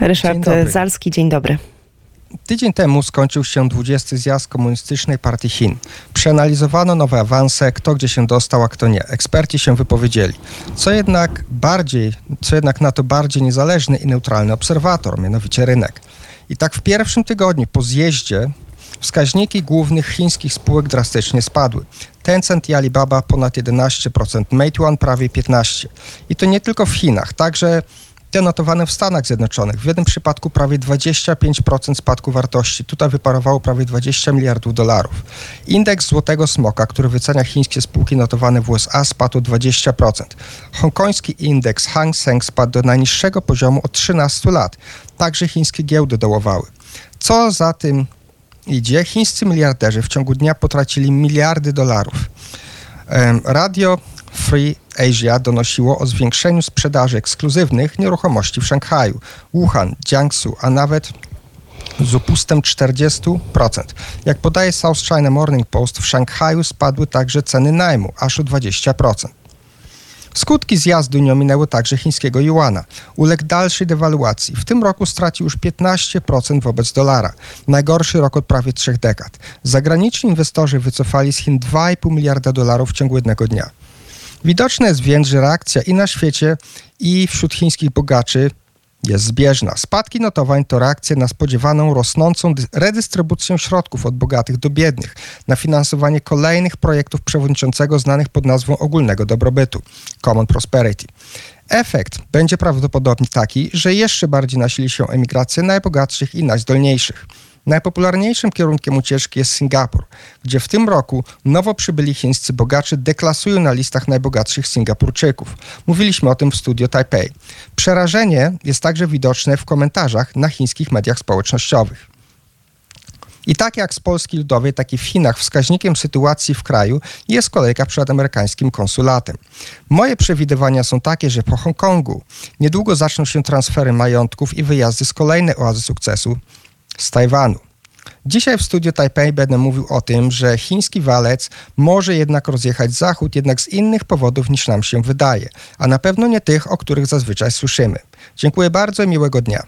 Ryszard Dzień dobry. Zalski, dzień dobry. Tydzień temu skończył się 20. zjazd Komunistycznej Partii Chin. Przeanalizowano nowe awanse, kto gdzie się dostał, a kto nie. Eksperci się wypowiedzieli. Co jednak bardziej, co jednak na to bardziej niezależny i neutralny obserwator, mianowicie rynek. I tak w pierwszym tygodniu po zjeździe wskaźniki głównych chińskich spółek drastycznie spadły. Tencent i Alibaba ponad 11%, Meituan prawie 15%. I to nie tylko w Chinach, także te notowane w Stanach Zjednoczonych. W jednym przypadku prawie 25% spadku wartości. Tutaj wyparowało prawie 20 miliardów dolarów. Indeks Złotego Smoka, który wycenia chińskie spółki notowane w USA, spadł o 20%. Hongkoński indeks Hang Seng spadł do najniższego poziomu od 13 lat. Także chińskie giełdy dołowały. Co za tym idzie? Chińscy miliarderzy w ciągu dnia potracili miliardy dolarów. Radio Free Asia donosiło o zwiększeniu sprzedaży ekskluzywnych nieruchomości w Szanghaju, Wuhan, Jiangsu, a nawet z upustem 40%. Jak podaje South China Morning Post, w Szanghaju spadły także ceny najmu, aż o 20%. Skutki zjazdu nie ominęły także chińskiego juana. Uległ dalszej dewaluacji. W tym roku stracił już 15% wobec dolara. Najgorszy rok od prawie trzech dekad. Zagraniczni inwestorzy wycofali z Chin 2,5 miliarda dolarów w ciągu jednego dnia. Widoczne jest więc, że reakcja i na świecie, i wśród chińskich bogaczy jest zbieżna. Spadki notowań to reakcja na spodziewaną rosnącą dy- redystrybucję środków od bogatych do biednych, na finansowanie kolejnych projektów przewodniczącego znanych pod nazwą ogólnego dobrobytu Common Prosperity. Efekt będzie prawdopodobnie taki, że jeszcze bardziej nasili się emigracja najbogatszych i najzdolniejszych. Najpopularniejszym kierunkiem ucieczki jest Singapur, gdzie w tym roku nowo przybyli chińscy bogacze deklasują na listach najbogatszych Singapurczyków. Mówiliśmy o tym w studio Taipei. Przerażenie jest także widoczne w komentarzach na chińskich mediach społecznościowych. I tak jak z Polski Ludowej, tak i w Chinach wskaźnikiem sytuacji w kraju jest kolejka przed amerykańskim konsulatem. Moje przewidywania są takie, że po Hongkongu niedługo zaczną się transfery majątków i wyjazdy z kolejnej oazy sukcesu z Tajwanu. Dzisiaj w studiu Taipei będę mówił o tym, że chiński walec może jednak rozjechać Zachód, jednak z innych powodów niż nam się wydaje, a na pewno nie tych, o których zazwyczaj słyszymy. Dziękuję bardzo i miłego dnia.